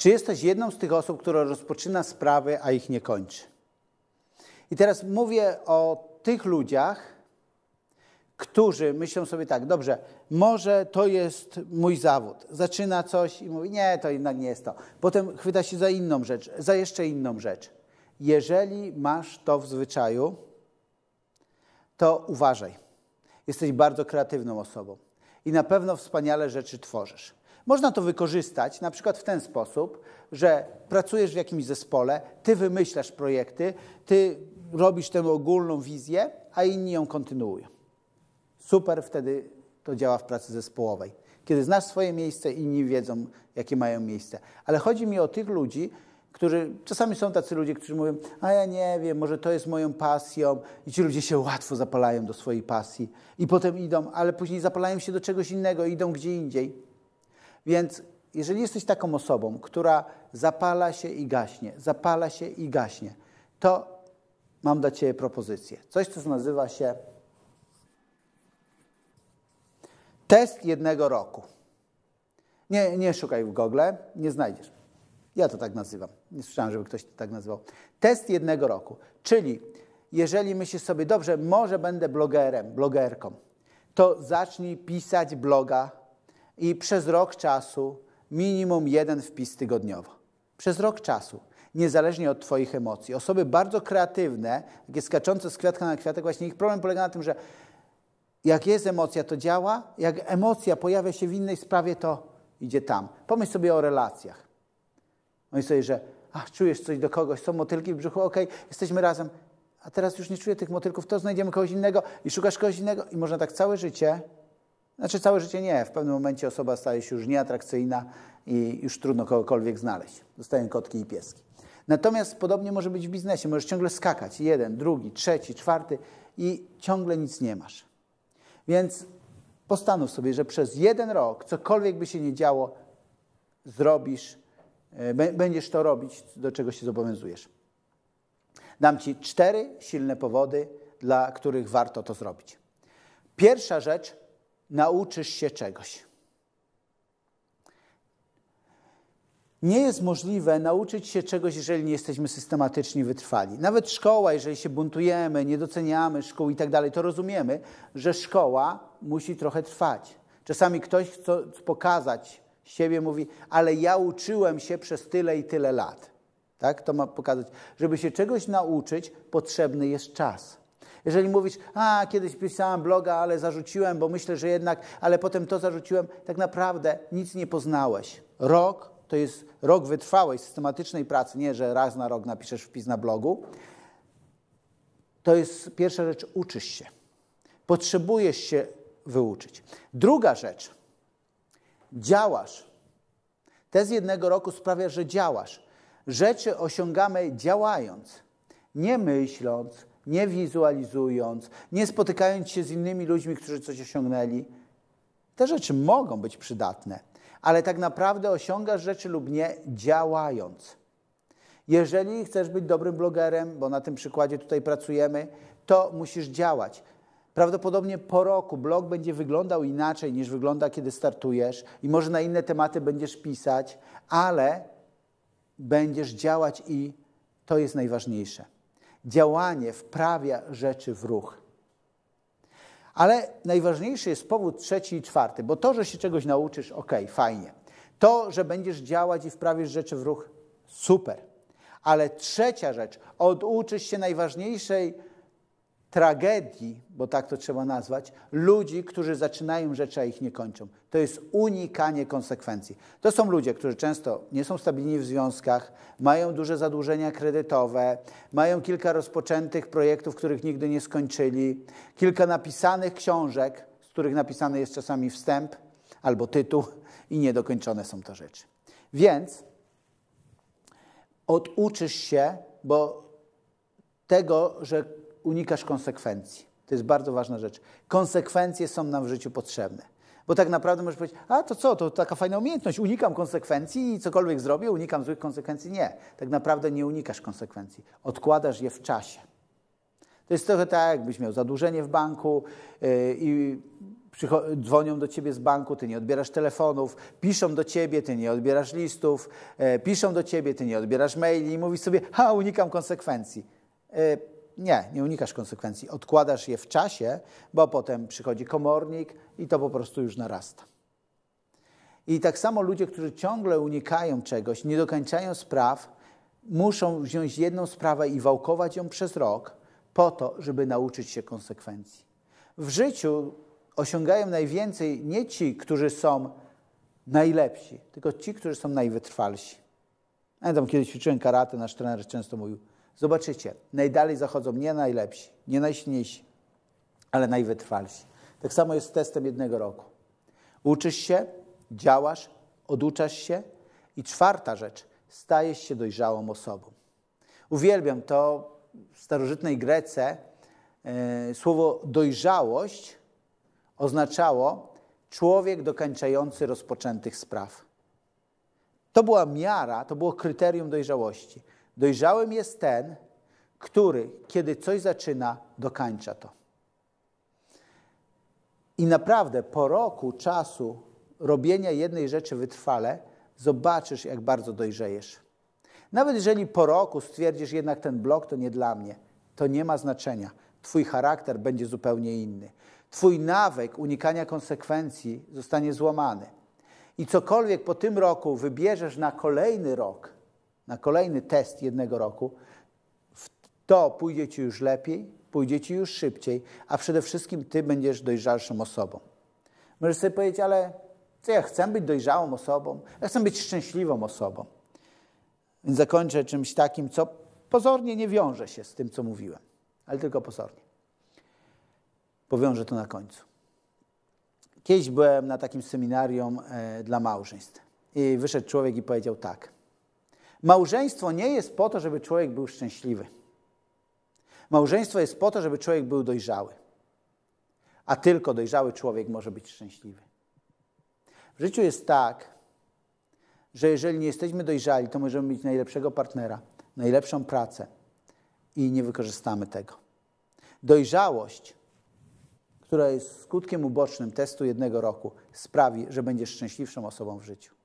Czy jesteś jedną z tych osób, która rozpoczyna sprawy, a ich nie kończy? I teraz mówię o tych ludziach, którzy myślą sobie tak, dobrze, może to jest mój zawód. Zaczyna coś i mówi, nie, to jednak nie jest to. Potem chwyta się za inną rzecz, za jeszcze inną rzecz. Jeżeli masz to w zwyczaju, to uważaj. Jesteś bardzo kreatywną osobą i na pewno wspaniale rzeczy tworzysz. Można to wykorzystać na przykład w ten sposób, że pracujesz w jakimś zespole, ty wymyślasz projekty, ty robisz tę ogólną wizję, a inni ją kontynuują. Super wtedy to działa w pracy zespołowej. Kiedy znasz swoje miejsce, inni wiedzą, jakie mają miejsce. Ale chodzi mi o tych ludzi, którzy, czasami są tacy ludzie, którzy mówią, a ja nie wiem, może to jest moją pasją i ci ludzie się łatwo zapalają do swojej pasji i potem idą, ale później zapalają się do czegoś innego, idą gdzie indziej. Więc jeżeli jesteś taką osobą, która zapala się i gaśnie, zapala się i gaśnie, to mam dla Ciebie propozycję. Coś, co nazywa się test jednego roku. Nie, nie szukaj w Google, nie znajdziesz. Ja to tak nazywam. Nie słyszałem, żeby ktoś to tak nazywał. Test jednego roku. Czyli jeżeli myślisz sobie, dobrze, może będę blogerem, blogerką, to zacznij pisać bloga i przez rok czasu minimum jeden wpis tygodniowo. Przez rok czasu, niezależnie od Twoich emocji. Osoby bardzo kreatywne, takie skaczące z kwiatka na kwiatek, właśnie ich problem polega na tym, że jak jest emocja, to działa, jak emocja pojawia się w innej sprawie, to idzie tam. Pomyśl sobie o relacjach. Myśl sobie, że ach, czujesz coś do kogoś, są motylki w brzuchu, okej, okay, jesteśmy razem, a teraz już nie czuję tych motylków, to znajdziemy kogoś innego i szukasz kogoś innego i można tak całe życie znaczy całe życie nie. W pewnym momencie osoba staje się już nieatrakcyjna i już trudno kogokolwiek znaleźć. Zostają kotki i pieski. Natomiast podobnie może być w biznesie. Możesz ciągle skakać. Jeden, drugi, trzeci, czwarty i ciągle nic nie masz. Więc postanów sobie, że przez jeden rok, cokolwiek by się nie działo, zrobisz, e, będziesz to robić, do czego się zobowiązujesz. Dam Ci cztery silne powody, dla których warto to zrobić. Pierwsza rzecz nauczysz się czegoś. Nie jest możliwe nauczyć się czegoś, jeżeli nie jesteśmy systematyczni wytrwali. Nawet szkoła, jeżeli się buntujemy, nie doceniamy szkół i tak dalej, to rozumiemy, że szkoła musi trochę trwać. Czasami ktoś chce pokazać siebie, mówi, ale ja uczyłem się przez tyle i tyle lat. Tak? To ma pokazać. Żeby się czegoś nauczyć, potrzebny jest czas. Jeżeli mówisz, a kiedyś pisałem bloga, ale zarzuciłem, bo myślę, że jednak, ale potem to zarzuciłem, tak naprawdę nic nie poznałeś. Rok to jest rok wytrwałej, systematycznej pracy, nie, że raz na rok napiszesz wpis na blogu. To jest pierwsza rzecz, uczysz się. Potrzebujesz się wyuczyć. Druga rzecz, działasz. Tez jednego roku sprawia, że działasz. Rzeczy osiągamy działając, nie myśląc, nie wizualizując, nie spotykając się z innymi ludźmi, którzy coś osiągnęli. Te rzeczy mogą być przydatne, ale tak naprawdę osiągasz rzeczy lub nie działając. Jeżeli chcesz być dobrym blogerem, bo na tym przykładzie tutaj pracujemy, to musisz działać. Prawdopodobnie po roku blog będzie wyglądał inaczej niż wygląda, kiedy startujesz, i może na inne tematy będziesz pisać, ale będziesz działać i to jest najważniejsze działanie wprawia rzeczy w ruch. Ale najważniejszy jest powód trzeci i czwarty, bo to, że się czegoś nauczysz, ok, fajnie. To, że będziesz działać i wprawisz rzeczy w ruch, super. Ale trzecia rzecz, oduczysz się najważniejszej tragedii, bo tak to trzeba nazwać, ludzi, którzy zaczynają rzeczy, a ich nie kończą. To jest unikanie konsekwencji. To są ludzie, którzy często nie są stabilni w związkach, mają duże zadłużenia kredytowe, mają kilka rozpoczętych projektów, których nigdy nie skończyli, kilka napisanych książek, z których napisany jest czasami wstęp albo tytuł i niedokończone są to rzeczy. Więc oduczysz się, bo tego, że unikasz konsekwencji. To jest bardzo ważna rzecz. Konsekwencje są nam w życiu potrzebne. Bo tak naprawdę możesz powiedzieć, a to co, to taka fajna umiejętność, unikam konsekwencji i cokolwiek zrobię, unikam złych konsekwencji. Nie, tak naprawdę nie unikasz konsekwencji. Odkładasz je w czasie. To jest trochę tak, jakbyś miał zadłużenie w banku yy, i dzwonią do ciebie z banku, ty nie odbierasz telefonów, piszą do ciebie, ty nie odbierasz listów, e, piszą do ciebie, ty nie odbierasz maili i mówisz sobie, ha, unikam konsekwencji. E, nie, nie unikasz konsekwencji. Odkładasz je w czasie, bo potem przychodzi komornik i to po prostu już narasta. I tak samo ludzie, którzy ciągle unikają czegoś, nie dokończają spraw, muszą wziąć jedną sprawę i wałkować ją przez rok po to, żeby nauczyć się konsekwencji. W życiu osiągają najwięcej nie ci, którzy są najlepsi, tylko ci, którzy są najwytrwalsi. Pamiętam, kiedyś ćwiczyłem karate, nasz trener często mówił, zobaczycie, najdalej zachodzą nie najlepsi, nie najsilniejsi, ale najwytrwalsi. Tak samo jest z testem jednego roku. Uczysz się, działasz, oduczasz się i czwarta rzecz, stajesz się dojrzałą osobą. Uwielbiam to w starożytnej Grece e, słowo dojrzałość oznaczało człowiek dokańczający rozpoczętych spraw. To była miara, to było kryterium dojrzałości. Dojrzałym jest ten, który, kiedy coś zaczyna, dokańcza to. I naprawdę po roku czasu robienia jednej rzeczy wytrwale, zobaczysz, jak bardzo dojrzejesz. Nawet jeżeli po roku stwierdzisz, jednak ten blok to nie dla mnie, to nie ma znaczenia. Twój charakter będzie zupełnie inny. Twój nawyk unikania konsekwencji zostanie złamany. I cokolwiek po tym roku wybierzesz na kolejny rok, na kolejny test jednego roku, to pójdzie ci już lepiej, pójdzie ci już szybciej, a przede wszystkim ty będziesz dojrzalszą osobą. Możesz sobie powiedzieć, ale co ja chcę być dojrzałą osobą? Ja chcę być szczęśliwą osobą. Więc zakończę czymś takim, co pozornie nie wiąże się z tym, co mówiłem, ale tylko pozornie. Powiążę to na końcu. Kiedyś byłem na takim seminarium e, dla małżeństw i wyszedł człowiek i powiedział tak. Małżeństwo nie jest po to, żeby człowiek był szczęśliwy. Małżeństwo jest po to, żeby człowiek był dojrzały. A tylko dojrzały człowiek może być szczęśliwy. W życiu jest tak, że jeżeli nie jesteśmy dojrzali, to możemy mieć najlepszego partnera, najlepszą pracę i nie wykorzystamy tego. Dojrzałość, która jest skutkiem ubocznym testu jednego roku, sprawi, że będziesz szczęśliwszą osobą w życiu.